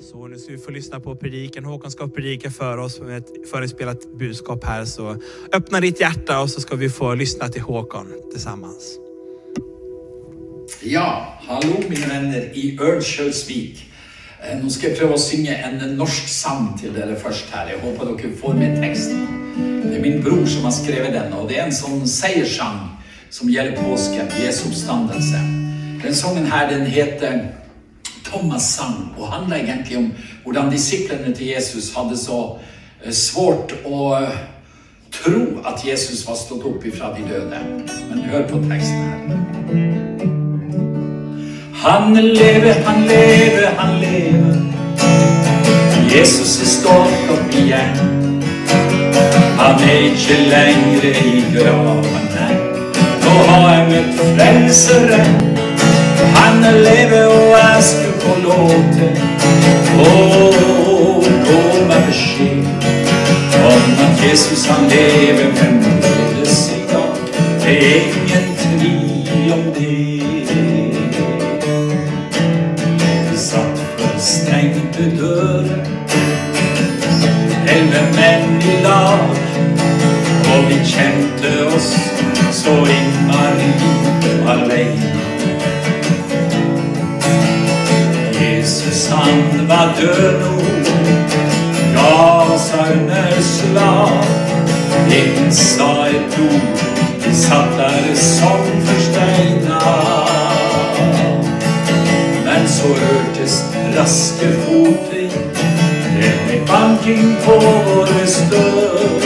Så nu ska vi få lyssna på predikan. Håkan ska predika för oss med ett förespelat budskap här. Så öppna ditt hjärta och så ska vi få lyssna till Håkan tillsammans. Ja, hallo mine venner i Örnsköldsvik. Eh, Nå skal jeg prøve å synge en norsk sang til dere først her. Jeg håper dere får med teksten. Det er min bror som har skrevet den, og det er en sånn seierssang som gjelder påsken, Jesu oppstandelse. Den sangen her, den heter Thomas sang, og handler egentlig om hvordan disiplene til Jesus hadde så eh, svårt å eh, tro at Jesus var stått opp ifra de døde. Men hør på teksten her. Han lever, han lever, han lever. Jesus er stått opp igjen. Han er ikke lenger i graven, nei. Nå har jeg møtt Frelseren. Han lever, og jeg skulle få lov til å gå med beskjed om at Jesus han lever fremdeles satt der som forsteina. Men så hørtes raske foter, det ble banking på våre støv.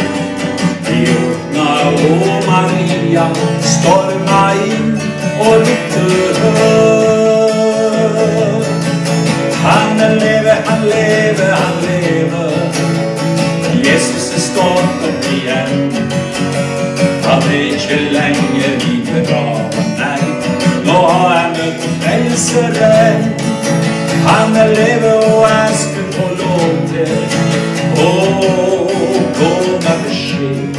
Vi åpna, og Maria storma inn og ropte hør. Ikke lenger i begraven, nei. Nå har jeg møtt Frelseren. Han er leve, og jeg skulle få lov til å gå med beskjed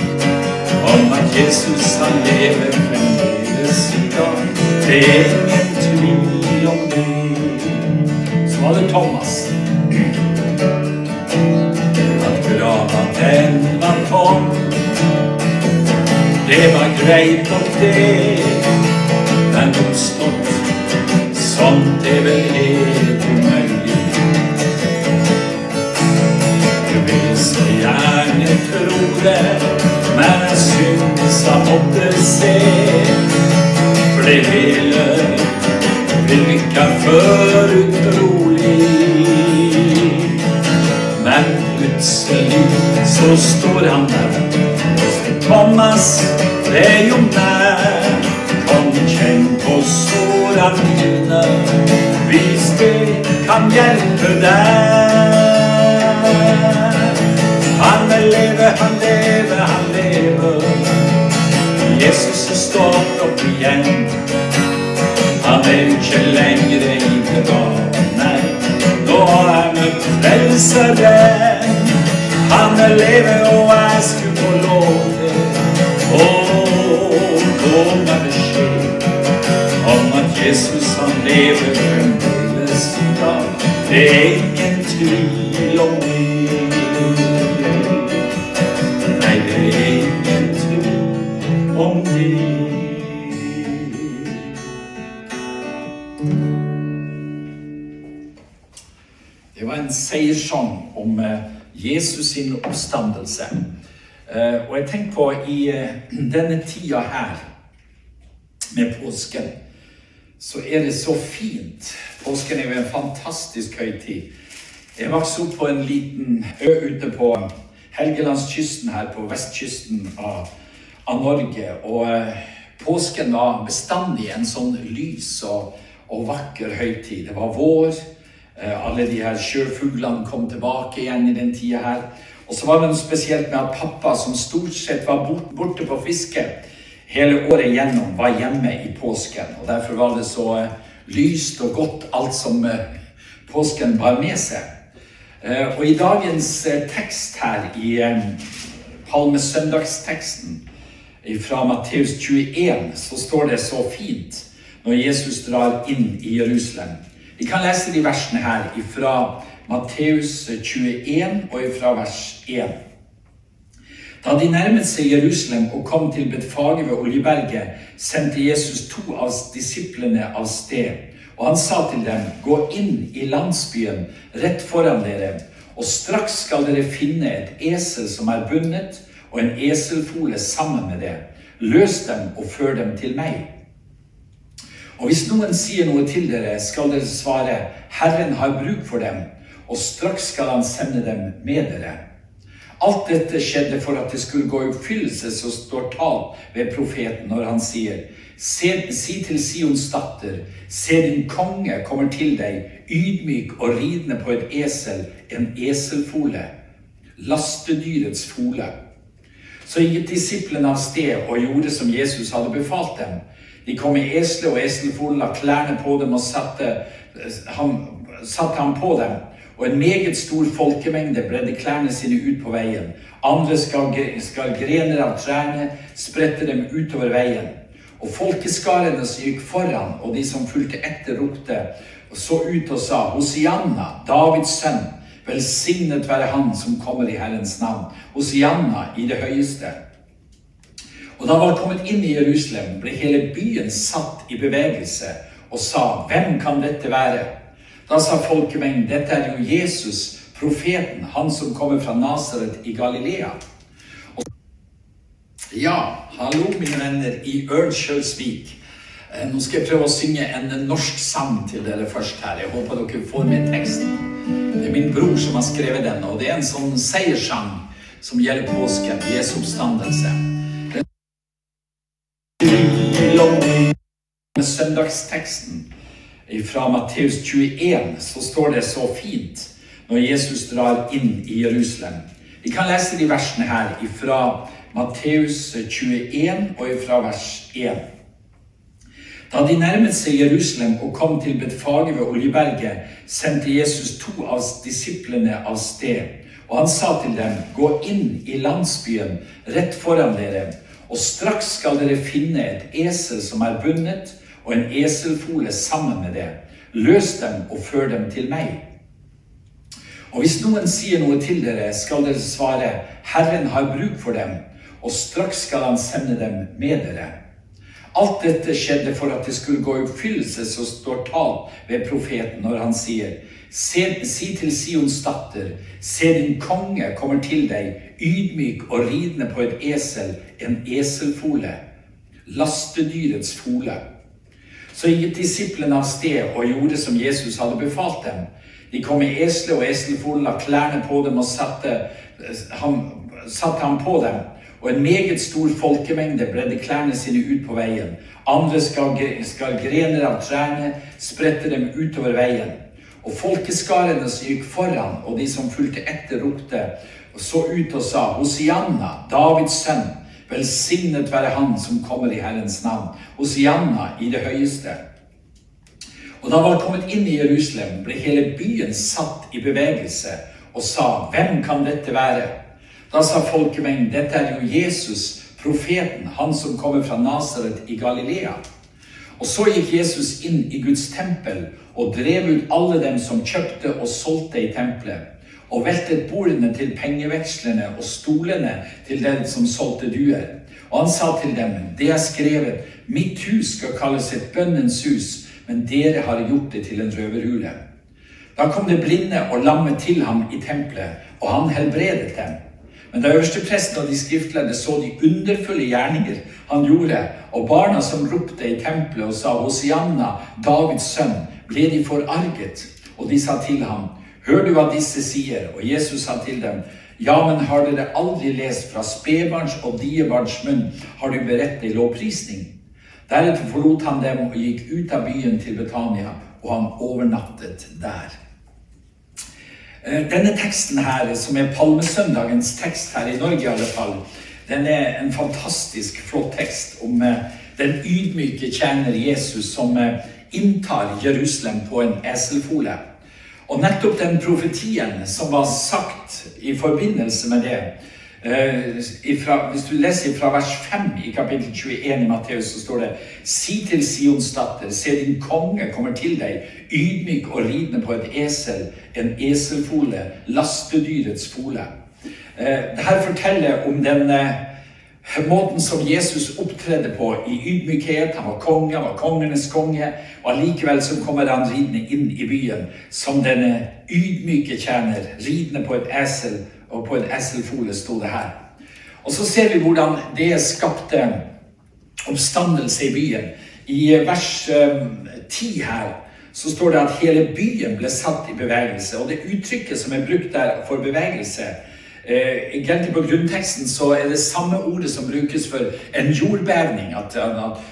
om at Jesus han lever fremdeles i dag. Det er ingen greit nok det. Men oppstått som det vel helt meg. Jeg vil så gjerne tro det, men jeg synes jeg måtte se. For det hele virker for utrolig. Men plutselig så står han der. Thomas, er jo meg. Kom, kjenn på mine. Hvis det kan hjelpe deg. Han lever, han lever, han lever. Jesus er stått opp igjen. Han er ikke lenger i begraven, nei. Nå jeg møtt Frelseren. Han lever, og jeg skulle få lov til gå med beskjed om at Jesus han lever fremdeles i dag. Det er ingen tvil om det. Nei, det er ingen tvil om det. Det var en seierssang om eh, Jesus sin oppstandelse. Eh, Og jeg tenker på i eh, denne tida her med påsken, så er det så fint. Påsken er jo en fantastisk høytid. Jeg vokste opp på en liten ø ute på Helgelandskysten her på vestkysten av, av Norge. Og eh, påsken var bestandig en sånn lys og, og vakker høytid. Det var vår. Eh, Alle de her sjøfuglene kom tilbake igjen i den tida her. Og så var det noe spesielt med at pappa, som stort sett var borte på fiske hele året gjennom, var hjemme i påsken. Og derfor var det så eh, lyst og godt alt som eh, påsken bar med seg. Eh, Og i dagens tekst her, i palmesøndagsteksten fra Matteus 21, så står det så fint når Jesus drar inn i Jerusalem. Vi kan lese de versene her fra Matteus 21 og fra vers 1. Da de nærmet seg Jerusalem og kom til Betfage ved Oljeberget, sendte Jesus to av disiplene av sted. Og han sa til dem, gå inn i landsbyen rett foran dere, og straks skal dere finne et esel som er bundet, og en eselfole sammen med det. Løs dem og før dem til meg. Og hvis noen sier noe til dere, skal dere svare, Herren har bruk for dem, og straks skal han sende dem med dere. Alt dette skjedde for at det skulle gå i oppfyllelse som står talt ved profeten når han sier si til Sions datter, se din konge kommer til deg, ydmyk og ridende på et esel, en eselfole, lastedyrets fole. Så gikk disiplene av sted og gjorde som Jesus hadde befalt dem. De kom med esle og eselfole, la klærne på dem og satte ham, satte ham på dem og en meget stor folkemengde bredde klærne sine ut på veien. Andre skal, skal grener av trærne sprette dem utover veien. Og folkeskarene som gikk foran, og de som fulgte etter, ropte og så ut og sa, Hosianna, Davids sønn, velsignet være Han som kommer i Herrens navn. Hosianna i det høyeste. Og da han var kommet inn i Jerusalem, ble hele byen satt i bevegelse og sa, Hvem kan dette være? Da sa folkemengden dette er jo Jesus, profeten, han som kommer fra Nasaret i Galilea. Og ja, hallo, mine venner i Ørnskjølsvik. Eh, nå skal jeg prøve å synge en norsk sang til dere først her. Jeg håper dere får med teksten. Det er min bror som har skrevet den, og det er en sånn seierssang som gjelder påsken, Jesu oppstandelse. Med søndagsteksten fra Matteus 21 så står det så fint når Jesus drar inn i Jerusalem. Vi kan lese de versene her fra Matteus 21 og fra vers 1. Da de nærmet seg Jerusalem og kom til Betfage ved Oljeberget, sendte Jesus to av disiplene av sted. Og han sa til dem, gå inn i landsbyen rett foran dere, og straks skal dere finne et esel som er bundet, og en eselfole sammen med det. Løs dem og før dem til meg. Og hvis noen sier noe til dere, skal dere svare, Herren har bruk for dem, og straks skal han sende dem med dere. Alt dette skjedde for at det skulle gå i oppfyllelse som står talt ved profeten når han sier, si til Sions datter, se din konge kommer til deg, ydmyk og ridende på et esel, en eselfole, lastedyrets fole. Så gikk disiplene av sted og gjorde som Jesus hadde befalt dem. De kom med esle og eselfolen, la klærne på dem og satte ham, satte ham på dem. Og en meget stor folkemengde bredde klærne sine ut på veien. Andre skal, skal grener av trærne sprette dem utover veien. Og folkeskarene som gikk foran, og de som fulgte etter, ropte og så ut og sa, Hosianna, Davids sønn, Velsignet være Han som kommer i Herrens navn. Hosianna i det høyeste. Og da han var kommet inn i Jerusalem, ble hele byen satt i bevegelse og sa, Hvem kan dette være? Da sa folkemengden, Dette er jo Jesus, profeten, han som kommer fra Nasaret i Galilea. Og så gikk Jesus inn i Guds tempel og drev ut alle dem som kjøpte og solgte i tempelet og veltet bordene til pengevekslerne og stolene til den som solgte duer. Og han sa til dem, det er skrevet, mitt hus skal kalles et bønnens hus, men dere har gjort det til en røverhule. Da kom det blinde og lamme til ham i tempelet, og han helbredet dem. Men da øverstepresten og de skriftlærde så de underfulle gjerninger han gjorde, og barna som ropte i tempelet og sa Hosianna, Davids sønn, ble de forarget, og de sa til ham, Hør du hva disse sier? Og Jesus sa til dem, ja, men har dere aldri lest fra spedbarns og diebarns munn, har du beredt i lovprisning? Deretter forlot han dem og gikk ut av byen til Betania, og han overnattet der. Eh, denne teksten her, som er palmesøndagens tekst her i Norge i alle fall, den er en fantastisk flott tekst om eh, den ydmyke tjener Jesus som eh, inntar Jerusalem på en eselfole. Og nettopp den profetien som var sagt i forbindelse med det, Eh, ifra, hvis du leser fra vers 5 i kapittel 21 i Matteus, så står det Si til Sions datter, se din konge kommer til deg, ydmyk og ridende på et esel, en eselfole, lastedyrets fole. Eh, Dette forteller om den eh, måten som Jesus opptredde på i ydmykhet. Han var konge, han var kongenes konge. Og allikevel så kommer han ridende inn i byen som denne ydmyke tjener, ridende på et esel og på en eselfole sto det her. Og så ser vi hvordan det skapte oppstandelse i byen. I vers ti um, her så står det at hele byen ble satt i bevegelse. Og det uttrykket som er brukt der for bevegelse eh, Egentlig på grunnteksten så er det samme ordet som brukes for en jordbevning. At,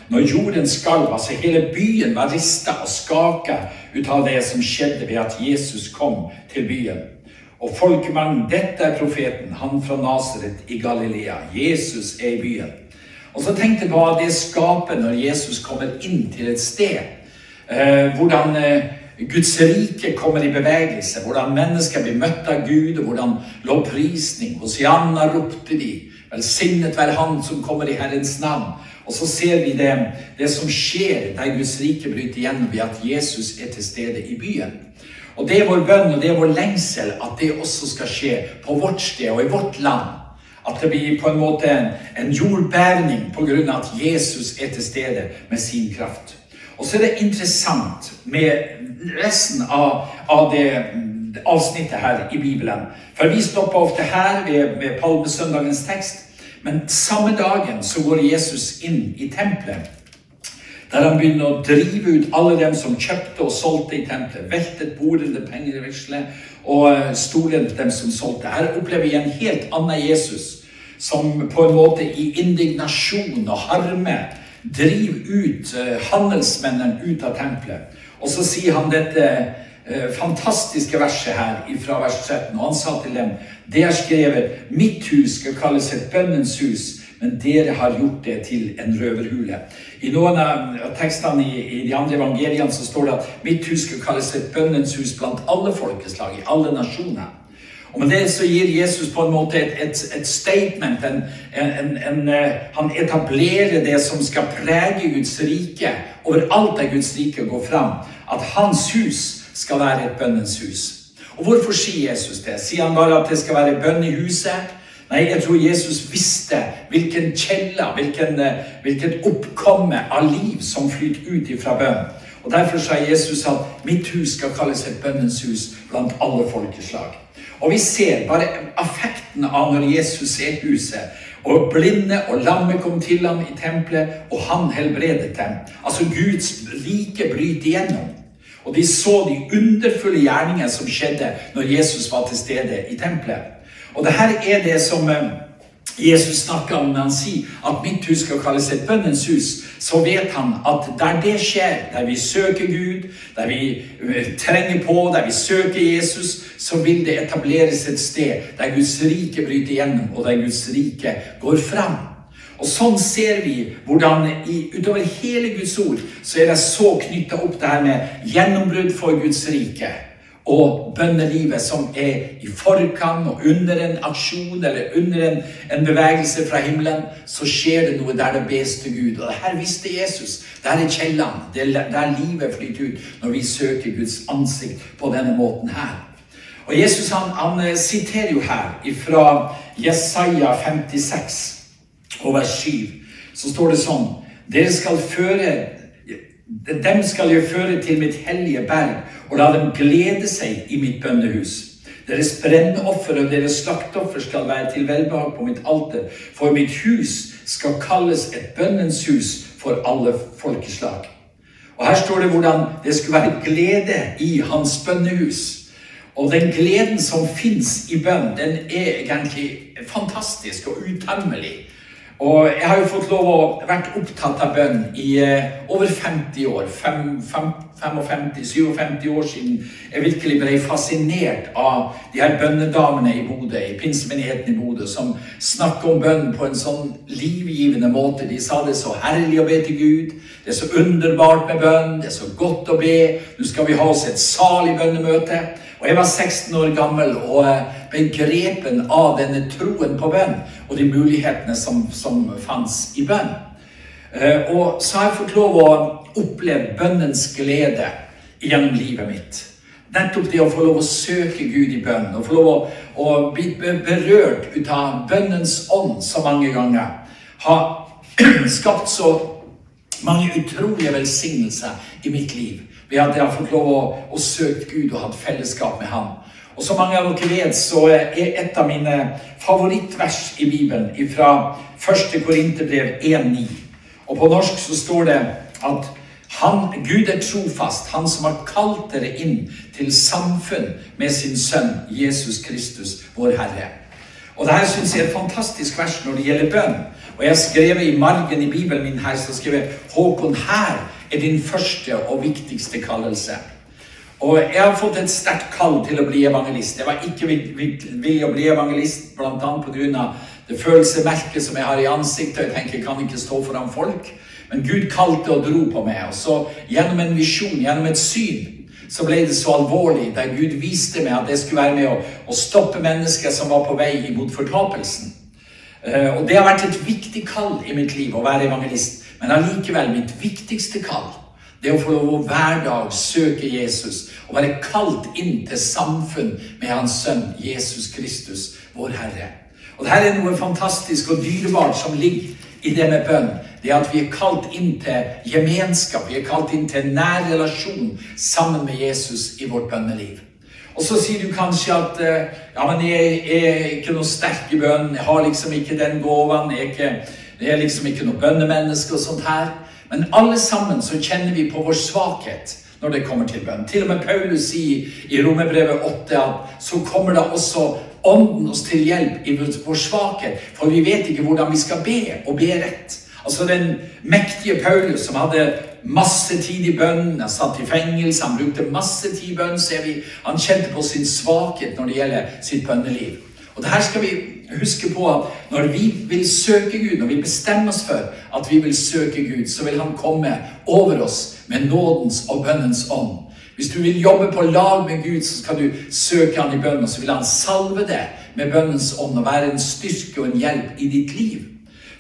når jorden skalv, altså hele byen var rista og skaka ut av det som skjedde ved at Jesus kom til byen. Og folkemannen, dette er profeten, han fra Nasaret i Galilea. Jesus er i byen. Og så tenkte jeg på hva det skaper når Jesus kommer inn til et sted. Eh, hvordan eh, Guds rike kommer i bevegelse. Hvordan mennesker blir møtt av Gud, og hvordan lovprisning. Hosianna ropte de. Velsignet være Han som kommer i Herrens navn. Og så ser vi det, det som skjer der Guds rike bryter gjennom ved at Jesus er til stede i byen. Og det er vår bønn og det er vår lengsel at det også skal skje på vårt sted og i vårt land. At det blir på en måte en, en jordbævning pga. at Jesus er til stede med sin kraft. Og så er det interessant med resten av, av det avsnittet her i Bibelen. For vi stopper ofte her ved, ved Palmesøndagens tekst. Men samme dagen så går Jesus inn i tempelet. Der han begynner å drive ut alle dem som kjøpte og solgte i tempelet. Veltet bordene, pengevekslet og eh, stolet dem som solgte. Her opplever vi en helt annen Jesus, som på en måte i indignasjon og harme driver ut uh, handelsmennene ut av tempelet. Og så sier han dette uh, fantastiske verset her fra vers 13. Og han sa til dem, det er skrevet, mitt hus skal kalles et bønnens hus men dere har gjort det til en røverhule. I noen av tekstene i, i de andre evangeliene så står det at mitt hus skal kalles et bønnens hus blant alle folkeslag, i alle nasjoner. Og Med det så gir Jesus på en måte et, et, et statement. En, en, eh, han etablerer det som skal prege Guds rike. Overalt der Guds rike går fram. At hans hus skal være et bønnens hus. Og Hvorfor sier Jesus det? Sier han bare at det skal være bønn i huset? Nei, jeg tror Jesus visste hvilken kjelle, hvilken, eh, hvilket oppkomme av liv som flyter ut ifra bønn. Og Derfor sa Jesus at 'mitt hus skal kalles et bønnens hus blant alle folkeslag'. Og vi ser bare affekten av når Jesus er i huset. Og blinde og lamme kom til ham i tempelet, og han helbredet dem. Altså Guds rike bryter igjennom. Og de så de underfulle gjerningene som skjedde når Jesus var til stede i tempelet. Og det her er det som eh, Jesus snakker om når han sier at mitt hus skal kalles et bønnens hus. Så vet han at der det skjer, der vi søker Gud, der vi eh, trenger på, der vi søker Jesus, så vil det etableres et sted der Guds rike bryter gjennom, og der Guds rike går fram. Og Sånn ser vi hvordan i, utover hele Guds ord så er det så knytta opp det her med gjennombrudd for Guds rike og bønnelivet som er i forkant og under en aksjon eller under en, en, bevegelse fra himmelen, så skjer det noe der det bes til Gud. Og det her visste Jesus. Der er kjellene. Det er der livet flyter ut når vi søker Guds ansikt på denne måten her. Og Jesus han, han eh, siterer jo her fra Jesaja 56 og vers 7. Så står det sånn Dere skal føre dem skal jeg føre til mitt hellige berg, og la dem glede seg i mitt bønnehus. Deres brennoffer og deres slakteoffer skal være til velbehag på mitt alter, for mitt hus skal kalles et bønnens hus for alle folkeslag. Og Her står det hvordan det skulle være glede i hans bønnehus. Og den gleden som fins i bønn, den er egentlig fantastisk og utømmelig. Og jeg har jo fått lov å vært opptatt av bønn i eh, over 50 år. 55-57 år siden jeg virkelig ble fascinert av de her bønnedamene i Bodø, i pinsemenigheten i Bodø, som snakker om bønn på en sånn livgivende måte. De sa det er så herlig å be til Gud. Det er så underbart med bønn. Det er så godt å be. Nå skal vi ha oss et salig bønnemøte. Og Jeg var 16 år gammel og eh, ble grepen av denne troen på bønn og de mulighetene som, som fantes i bønn. Eh, og så har jeg fått lov å oppleve bønnens glede gjennom livet mitt. Nettopp det å få lov å søke Gud i bønn og få lov å, å bli berørt ut av bønnens ånd så mange ganger, har skapt så mange utrolige velsignelser i mitt liv ved at jeg har fått lov å, å søke Gud og hatt fellesskap med Ham. Og som mange av dere vet, så er et av mine favorittvers i Bibelen fra 1. Korinterbrev 1,9. Og på norsk så står det at han, Gud er trofast, han som har kalt dere inn til samfunn med sin sønn Jesus Kristus, vår Herre. Og det her syns jeg er et fantastisk vers når det gjelder bønn. Og jeg har skrevet i margen i Bibelen min her så skrevet Håkon, her er din første og viktigste kallelse. Og jeg har fått et sterkt kall til å bli evangelist. Jeg var ikke villig å bli evangelist bl.a. pga. det følelsesmerket som jeg har i ansiktet. Jeg tenker jeg kan ikke stå foran folk. Men Gud kalte og dro på meg. Og så gjennom en visjon, gjennom et syn, så ble det så alvorlig der Gud viste meg at jeg skulle være med å, stoppe mennesker som var på vei imot fortapelsen. Uh, og det har vært et viktig kall i mitt liv å være evangelist. Men allikevel, mitt viktigste kall det er å få lov å hver dag søke Jesus og være kalt inn til samfunn med Hans Sønn Jesus Kristus, vår Herre. Og Dette er noe fantastisk og dyrebart som ligger i det med bønn det er at vi er kalt inn til gemenskap. Vi er kalt inn til en nær relasjon sammen med Jesus i vårt bønneliv. Og så sier du kanskje at eh, ja, men jeg, er ikke noe sterk i bønn. Jeg har liksom ikke den gåven. Jeg er, ikke, jeg er liksom ikke noe bønnemenneske og sånt her. Men alle sammen så kjenner vi på vår svakhet når det kommer til bønn. Til og med Paulus sier i Romerbrevet 8 at så kommer det også Ånden oss til hjelp i vår svakhet, for vi vet ikke hvordan vi skal be og be rett. Altså den mektige Paulus som hadde masse tid i bønn, han satt i fengsel, han brukte masse tid i bønn, ser vi. Han kjente på sin svakhet når det gjelder sitt bønneliv. Og det her skal vi huske på at når vi vil søke Gud, når vi bestemmer oss for at vi vil søke Gud, så vil Han komme over oss med nådens og bønnens ånd. Hvis du vil jobbe på lag med Gud, så skal du søke Han i bønn, og så vil Han salve deg med bønnens ånd og være en styrke og en hjelp i ditt liv.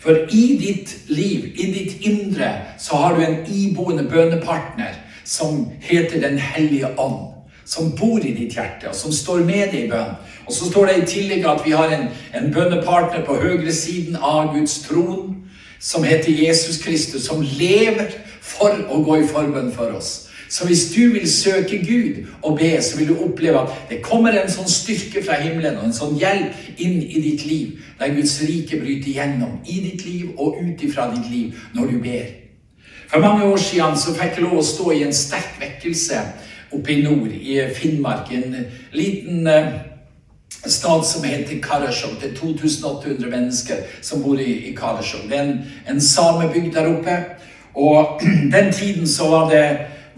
For i ditt liv, i ditt indre, så har du en iboende bønepartner som heter Den hellige ånd. Som bor i ditt hjerte, og som står med deg i bønn. Og så står det i tillegg at vi har en, en bønnepartner på høyresiden av Guds tron, som heter Jesus Kristus, som lever for å gå i forbønn for oss. Så hvis du vil søke Gud og be, så vil du oppleve at det kommer en sånn styrke fra himmelen og en sånn hjelp inn i ditt liv, der Guds rike bryter gjennom i ditt liv og ut ifra ditt liv når du ber. For mange år siden så fikk jeg lov å stå i en sterk vekkelse oppe i nord, i Finnmark. En liten uh, stad som heter Karasjok. Det er 2800 mennesker som bor i, i Karasjok. Det er en, en samebygd der oppe. Og den tiden så var det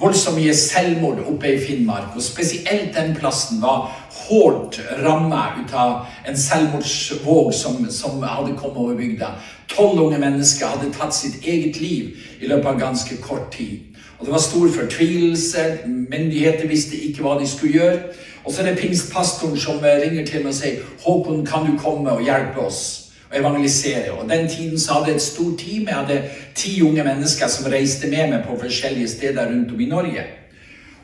voldsomt mye selvmord oppe i Finnmark. Og spesielt den plassen var hårdt ramma ut av en selvmordsvåg som, som hadde kommet over bygda. Tolv unge mennesker hadde tatt sitt eget liv i løpet av ganske kort tid. Og Det var stor fortvilelse. Myndigheter visste ikke hva de skulle gjøre. Og så er det pingstpastoren som ringer til meg og sier 'Håkon, kan du komme og hjelpe oss?' og evangelisere. Og Den tiden så hadde jeg et stort team. Jeg hadde ti unge mennesker som reiste med meg på forskjellige steder rundt om i Norge.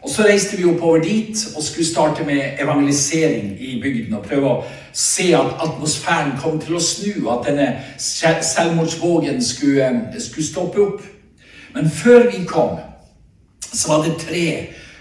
Og Så reiste vi oppover dit og skulle starte med evangelisering i bygden. Og prøve å se at atmosfæren kom til å snu, at denne selvmordsvågen skulle, skulle stoppe opp. Men før vi kom, så hadde tre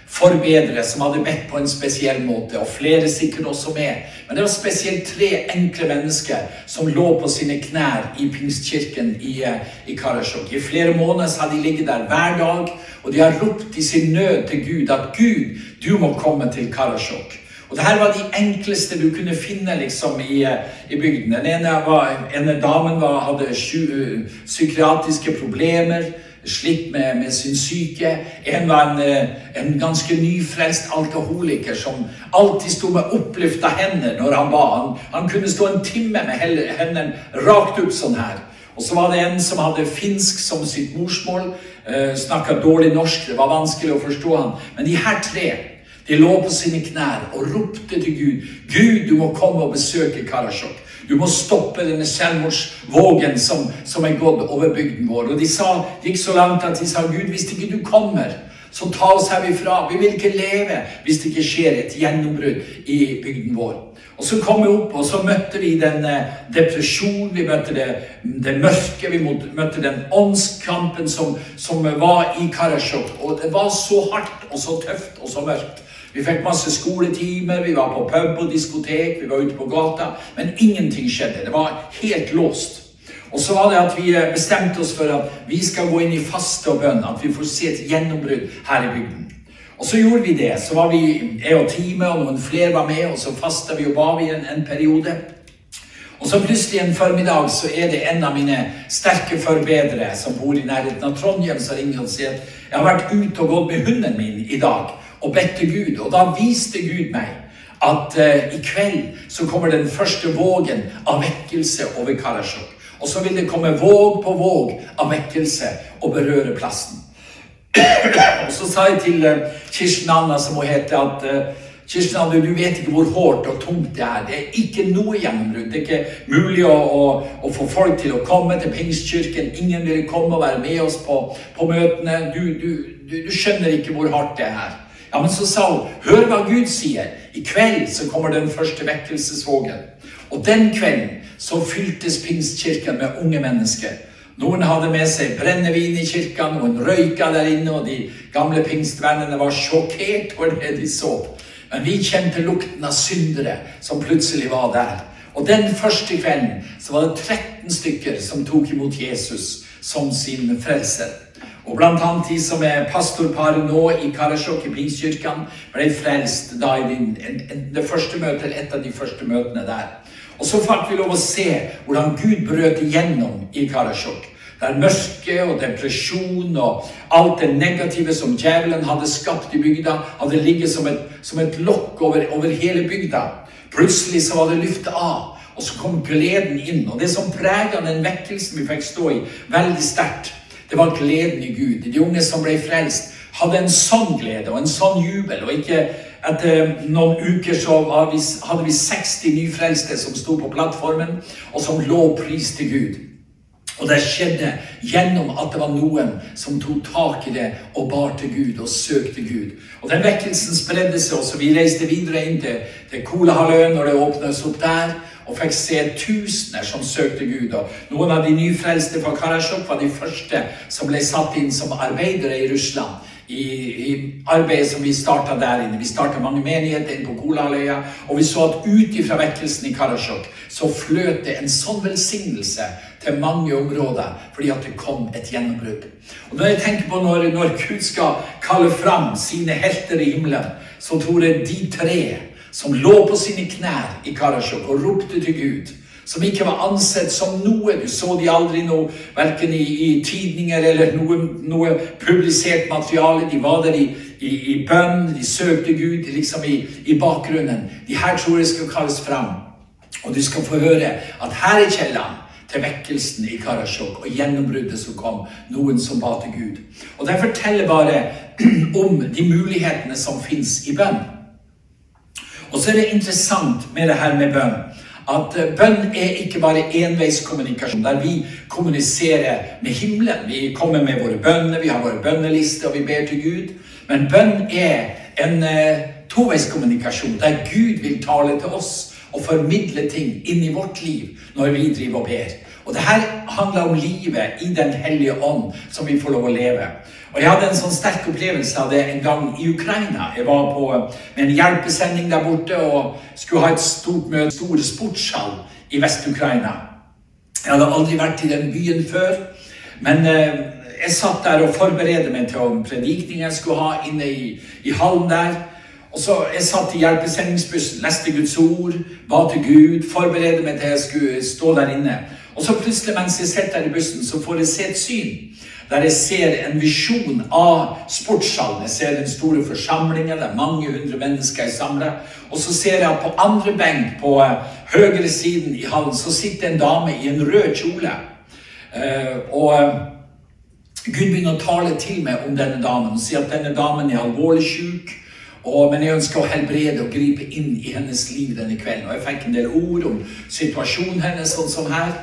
forbedre som hadde bedt på en spesiell måte, og flere sikkert også med. Men det var spesielt tre enkle mennesker som lå på sine knær i Pingstkirken i, eh, i Karasjok. I flere måneder hadde de ligget der hver dag, og de har ropt i sin nød til Gud at Gud, du må komme til Karasjok. Og det her var de enkleste du kunne finne liksom i, eh, i bygden. Den ene, var, ene damen var, hadde sju, psykiatriske problemer slitt med, med, sin syke. En var en, eh, en, ganske nyfrelst alkoholiker som alltid sto med oppløfta hender når han ba. Han, han kunne stå en time med hendene rakt opp sånn her. Og så var det en som hadde finsk som sitt morsmål. Eh, Snakka dårlig norsk. Det var vanskelig å forstå han. Men de her tre De lå på sine knær og ropte til Gud. Gud, du må komme og besøke Karasjok. Du må stoppe denne selvmordsvågen som, som er gått over bygden vår. Og de sa, gikk så langt at de sa, Gud, hvis ikke du kommer, så ta oss herifra. Vi vil ikke leve hvis det ikke skjer et gjennombrudd i bygden vår. Og så kom vi opp, og så møtte vi den eh, depresjonen, vi møtte det, det mørke, vi møtte den åndskampen som, som var i Karasjok. Og det var så hardt og så tøft og så mørkt. Vi fikk masse skoletimer, vi var på pub og diskotek, vi var ute på gata. Men ingenting skjedde. Det var helt låst. Og så var det at vi eh, bestemte oss for at vi skal gå inn i faste og bønn. At vi får se et gjennombrudd her i bygden. Og så gjorde vi det. Så var vi jeg og teamet, og noen flere var med, og så fasta vi og ba vi en, en periode. Og så plutselig en formiddag så er det en av mine sterke forbedrere som bor i nærheten av Trondheim, som ringer og sier at jeg har vært ute og gått med hunden min i dag og bedt til Gud. Og da viste Gud meg at uh, i kveld så kommer den første vågen av vekkelse over Karasjok. Og så vil det komme våg på våg av vekkelse og berøre plassen. Og så sa jeg til uh, Kirsten Anna, som hun heter, at uh, Kirsten Anna, du vet ikke hvor hårdt og tungt det er. Det er ikke noe gjennombrudd. Det er ikke mulig å, å, å, få folk til å komme til Pingstkirken. Ingen vil komme og være med oss på, på møtene. Du, du, du, du, skjønner ikke hvor hardt det er her. Ja, Men så sa hun, hør hva Gud sier. I kveld så kommer den første vekkelsesvågen. Og den kvelden så fyltes Pingstkirken med unge mennesker. Noen hadde med seg brennevin i kirka, noen røyka der inne, og de gamle pingstvennene var sjokkert over det de så. Men vi kjente lukten av syndere som plutselig var der. Og den første kvelden så var det 13 stykker som tok imot Jesus som sin frelser. Og blant annet de som er pastorparet nå i Karasjok i Pingstkirken, ble frelst da i det første møtet, et av de første møtene der. Og så fikk vi lov å se hvordan Gud brøt igjennom i Karasjok. Der mørke og depresjon og alt det negative som djevelen hadde skapt i bygda, hadde ligget som et, som et lokk over, over, hele bygda. Plutselig så var det lyftet av, og så kom gleden inn. Og det som prega den vekkelsen vi fikk stå i, veldig sterkt, det var gleden i Gud. De unge som ble frelst, hadde en sånn glede og en sånn jubel. og ikke etter noen uker så hadde vi 60 nyfrelste som sto på plattformen, og som lå pris til Gud. Og det skjedde gjennom at det var noen som tok tak i det og bar til Gud og søkte Gud. Og den vekkelsen spredde seg også. Vi reiste videre inn til, til Kolahalvøen når det åpnes opp der, og fikk se tusener som søkte Gud. Og noen av de nyfrelste fra Karasjok var de første som ble satt inn som arbeidere i Russland i, i arbeidet som vi starta der inne. Vi starta mange menigheter inne på Kolahalvøya. Og vi så at ut ifra vekkelsen i Karasjok så fløt det en sånn velsignelse til mange områder fordi at det kom et gjennombrudd. Og når jeg tenker på når, når Gud skal kalle fram sine helter i himmelen, så tror jeg de tre som lå på sine knær i Karasjok og ropte til Gud som ikke var ansett som noe. Du så de aldri noe, verken i, i tidninger eller noe, noe, publisert materiale. De var der i, i, i bønn, de søkte Gud liksom i, i bakgrunnen. De her tror jeg skal kalles fram. Og du skal få høre at her er kjelleren til vekkelsen i Karasjok og gjennombruddet som kom. Noen som ba til Gud. Og det forteller bare om de mulighetene som fins i bønn. Og så er det interessant med det her med bønn at eh, bønn er ikke bare enveiskommunikasjon, der vi kommuniserer med himmelen. Vi kommer med våre bønner, vi har våre bønnelister, og vi ber til Gud. Men bønn er en uh, toveiskommunikasjon, der Gud vil tale til oss og formidle ting inn i vårt liv når vi driver og ber. Og det her handler om livet i Den hellige ånd, som vi får lov å leve. Og Jeg hadde en sånn sterk opplevelse av det en gang i Ukraina. Jeg var på, en hjelpesending der borte og skulle ha et stort møte, stor sportshall i Vest-Ukraina. Jeg hadde aldri vært i den byen før. Men eh, jeg satt der og forberedte meg til en predikning jeg skulle ha inne i, i hallen der. Og så Jeg satt i hjelpesendingsbussen, leste Guds ord, ba til Gud, forberedte meg til jeg skulle stå der inne. Og så plutselig, mens jeg sitter der i bussen, så får jeg se et syn der jeg ser en visjon av sportshallen. Jeg ser den store forsamlingen, det er mange hundre mennesker jeg samler. Og så ser jeg på andre benk på uh, høyre siden i hallen så sitter en dame i en rød kjole. Uh, og uh, Gud begynner å tale til meg om denne damen og sier at denne damen er alvorlig syk. Og, men jeg ønsker å helbrede og gripe inn i hennes liv denne kvelden. Og jeg fikk en del ord om situasjonen hennes, sånn som her.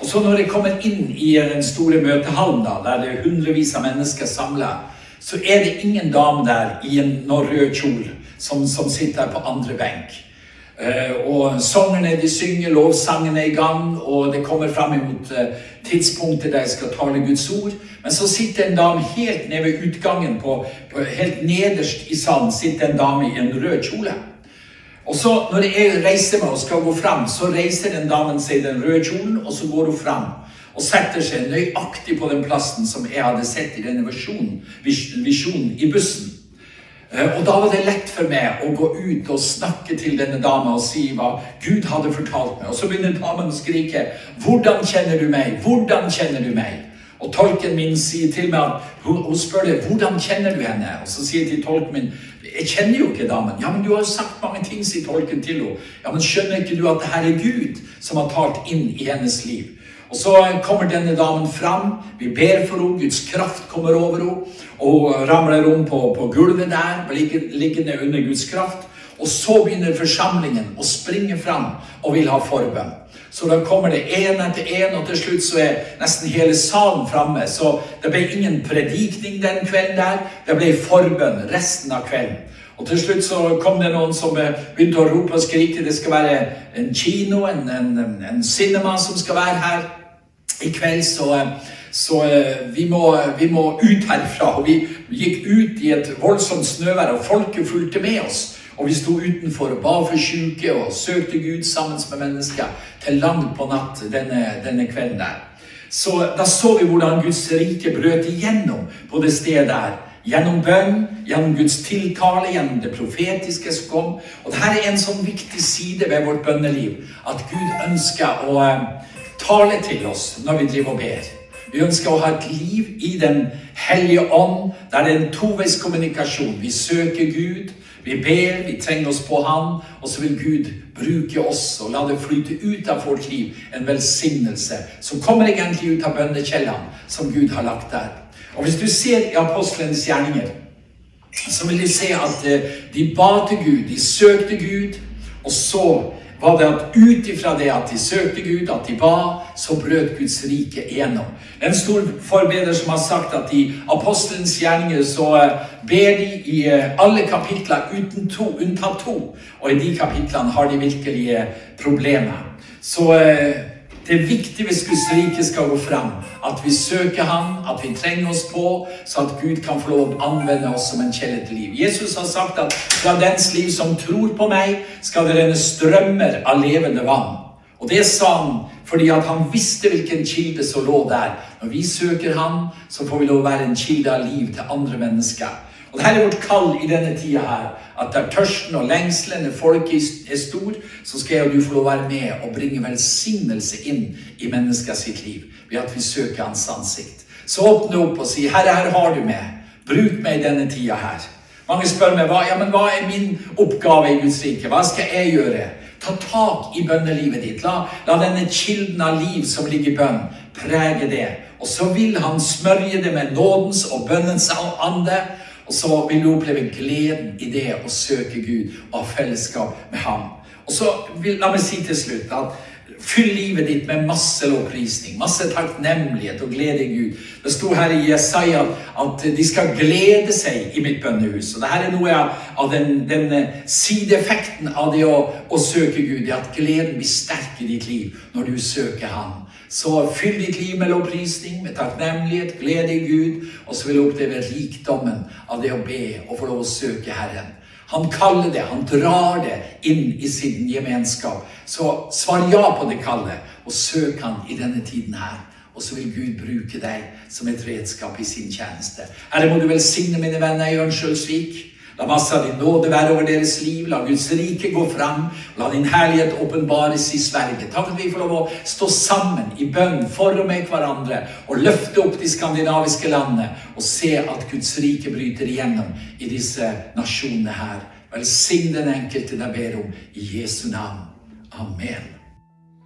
Og så når jeg kommer inn i den store møtehallen, da, der det er hundrevis av mennesker samla, så er det ingen dame der i en rød kjole som, som sitter på andre benk. Uh, og sangerne de synger, lovsangene er i gang, og det kommer fram imot uh, tidspunktet der jeg skal tale Guds ord. Men så sitter en dame helt nede ved utgangen, på, på, helt nederst i salen, sitter en dame i en rød kjole. Og så Når jeg reiser meg og skal gå fram, så reiser den damen seg i den røde kjolen, og så går hun fram og setter seg nøyaktig på den plassen som jeg hadde sett i denne visjonen, visjonen i bussen. Eh, og da var det lett for meg å gå ut og snakke til denne dama og si hva Gud hadde fortalt meg. Og så begynner damen å skrike 'Hvordan kjenner du meg? Hvordan kjenner du meg?' Og tolken min sier til meg at hun, hun spør det, 'Hvordan kjenner du henne?' Og så sier jeg til tolken min 'Jeg kjenner jo ikke damen.' 'Ja, men du har jo sagt mange ting', sier tolken til henne. 'Ja, men skjønner ikke du at det her er Gud som har talt inn i hennes liv?' Og Så kommer denne damen fram. Vi ber for henne. Guds kraft kommer over henne. Og ramler om på, på gulvet der, liggende under Guds kraft. Og så begynner forsamlingen å springe fram og vil ha forbønn. Så da kommer det én etter én, og til slutt så er nesten hele salen framme. Så det ble ingen predikning den kvelden der. Det ble forbønn resten av kvelden. Og til slutt så kom det noen som begynte å rope og skrike. Det skal være en kino, en, en, en cinema som skal være her i kveld. Så, så vi, må, vi, må, ut herfra. Og vi gikk ut i et voldsomt snøvær, og folket fulgte med oss. Og vi sto utenfor og ba for syke og søkte Gud sammen med mennesker til langt på natt denne, denne kvelden der. Så Da så vi hvordan Guds rike brøt igjennom på det stedet der. Gjennom bønn, gjennom Guds tiltale, gjennom det profetiske som kom. Og dette er en sånn viktig side ved vårt bønneliv. At Gud ønsker å eh, tale til oss når vi driver og ber. Vi ønsker å ha et liv i Den hellige ånd, der det er en toveiskommunikasjon. Vi søker Gud, vi ber, vi trenger oss på Han, og så vil Gud bruke oss og la det flyte ut av vårt liv en velsignelse som kommer egentlig ut av bønnekjellene som Gud har lagt der. Og Hvis du ser i apostlenes gjerninger, så vil du se at eh, de ba til Gud, de søkte Gud, og så var det at ut ifra det at de søkte Gud, at de ba, så brøt Guds rike igjennom. Er en stor forbeder som har sagt at i apostelens gjerninger så eh, ber de i eh, alle kapitler uten to, unntatt to. Og i de kapitlene har de virkelige problemer. Så det er viktig hvis Guds rike skal gå fram, at vi søker Ham, at vi trenger oss på, så at Gud kan få lov å anvende oss som en kjelde til liv. Jesus har sagt at fra dens liv som tror på meg, skal det renne strømmer av levende vann. Og det sa han fordi at han visste hvilken kilde som lå der. Når vi søker Han, så får vi lov å være en kilde av liv til andre mennesker. Og Dette er vårt kall i denne tida her. At der tørsten og lengselen i folket er stor, så skal jeg og du få lov å være med og bringe velsignelse inn i menneskets liv ved at vi søker Hans ansikt. Så åpne opp og si 'Herre, her har du meg. Bruk meg i denne tida her'. Mange spør meg hva, ja, men hva er min oppgave i Guds rike. Hva skal jeg gjøre? Ta tak i bønnelivet ditt. La, la denne kilden av liv som ligger i bønn, prege det. Og så vil Han smørje det med nådens og bønnens ande. Og så vil du oppleve gleden i det å søke Gud og ha fellesskap med Ham. Og så vil, La meg si til slutt at Fyll livet ditt med masse lovprisning, masse takknemlighet og glede i Gud. Det sto her i Jesaja at de skal glede seg i mitt bønnehus. Og Dette er noe av den, den sideeffekten av det å, å søke Gud. Det at gleden blir sterk i ditt liv når du søker Han. Så fyll ditt liv med lovprisning, med takknemlighet, glede i Gud, og så vil du oppleve rikdommen av det å be og få lov å søke Herren. Han kaller det, han drar det inn i sin gemenskap. Så svar ja på det kallet, og søk han i denne tiden her. Og så vil Gud bruke deg som et redskap i sin tjeneste. Herre, må du velsigne mine venner i Ørnskjølsvik. La masse av din nåde være over deres liv. La Guds rike gå fram. La din herlighet åpenbares i Sverige. Takk at vi får lov å stå sammen i bønn for og med hverandre og løfte opp de skandinaviske landene og se at Guds rike bryter igjennom i disse nasjonene her. Velsign den enkelte jeg ber om i Jesu navn. Amen.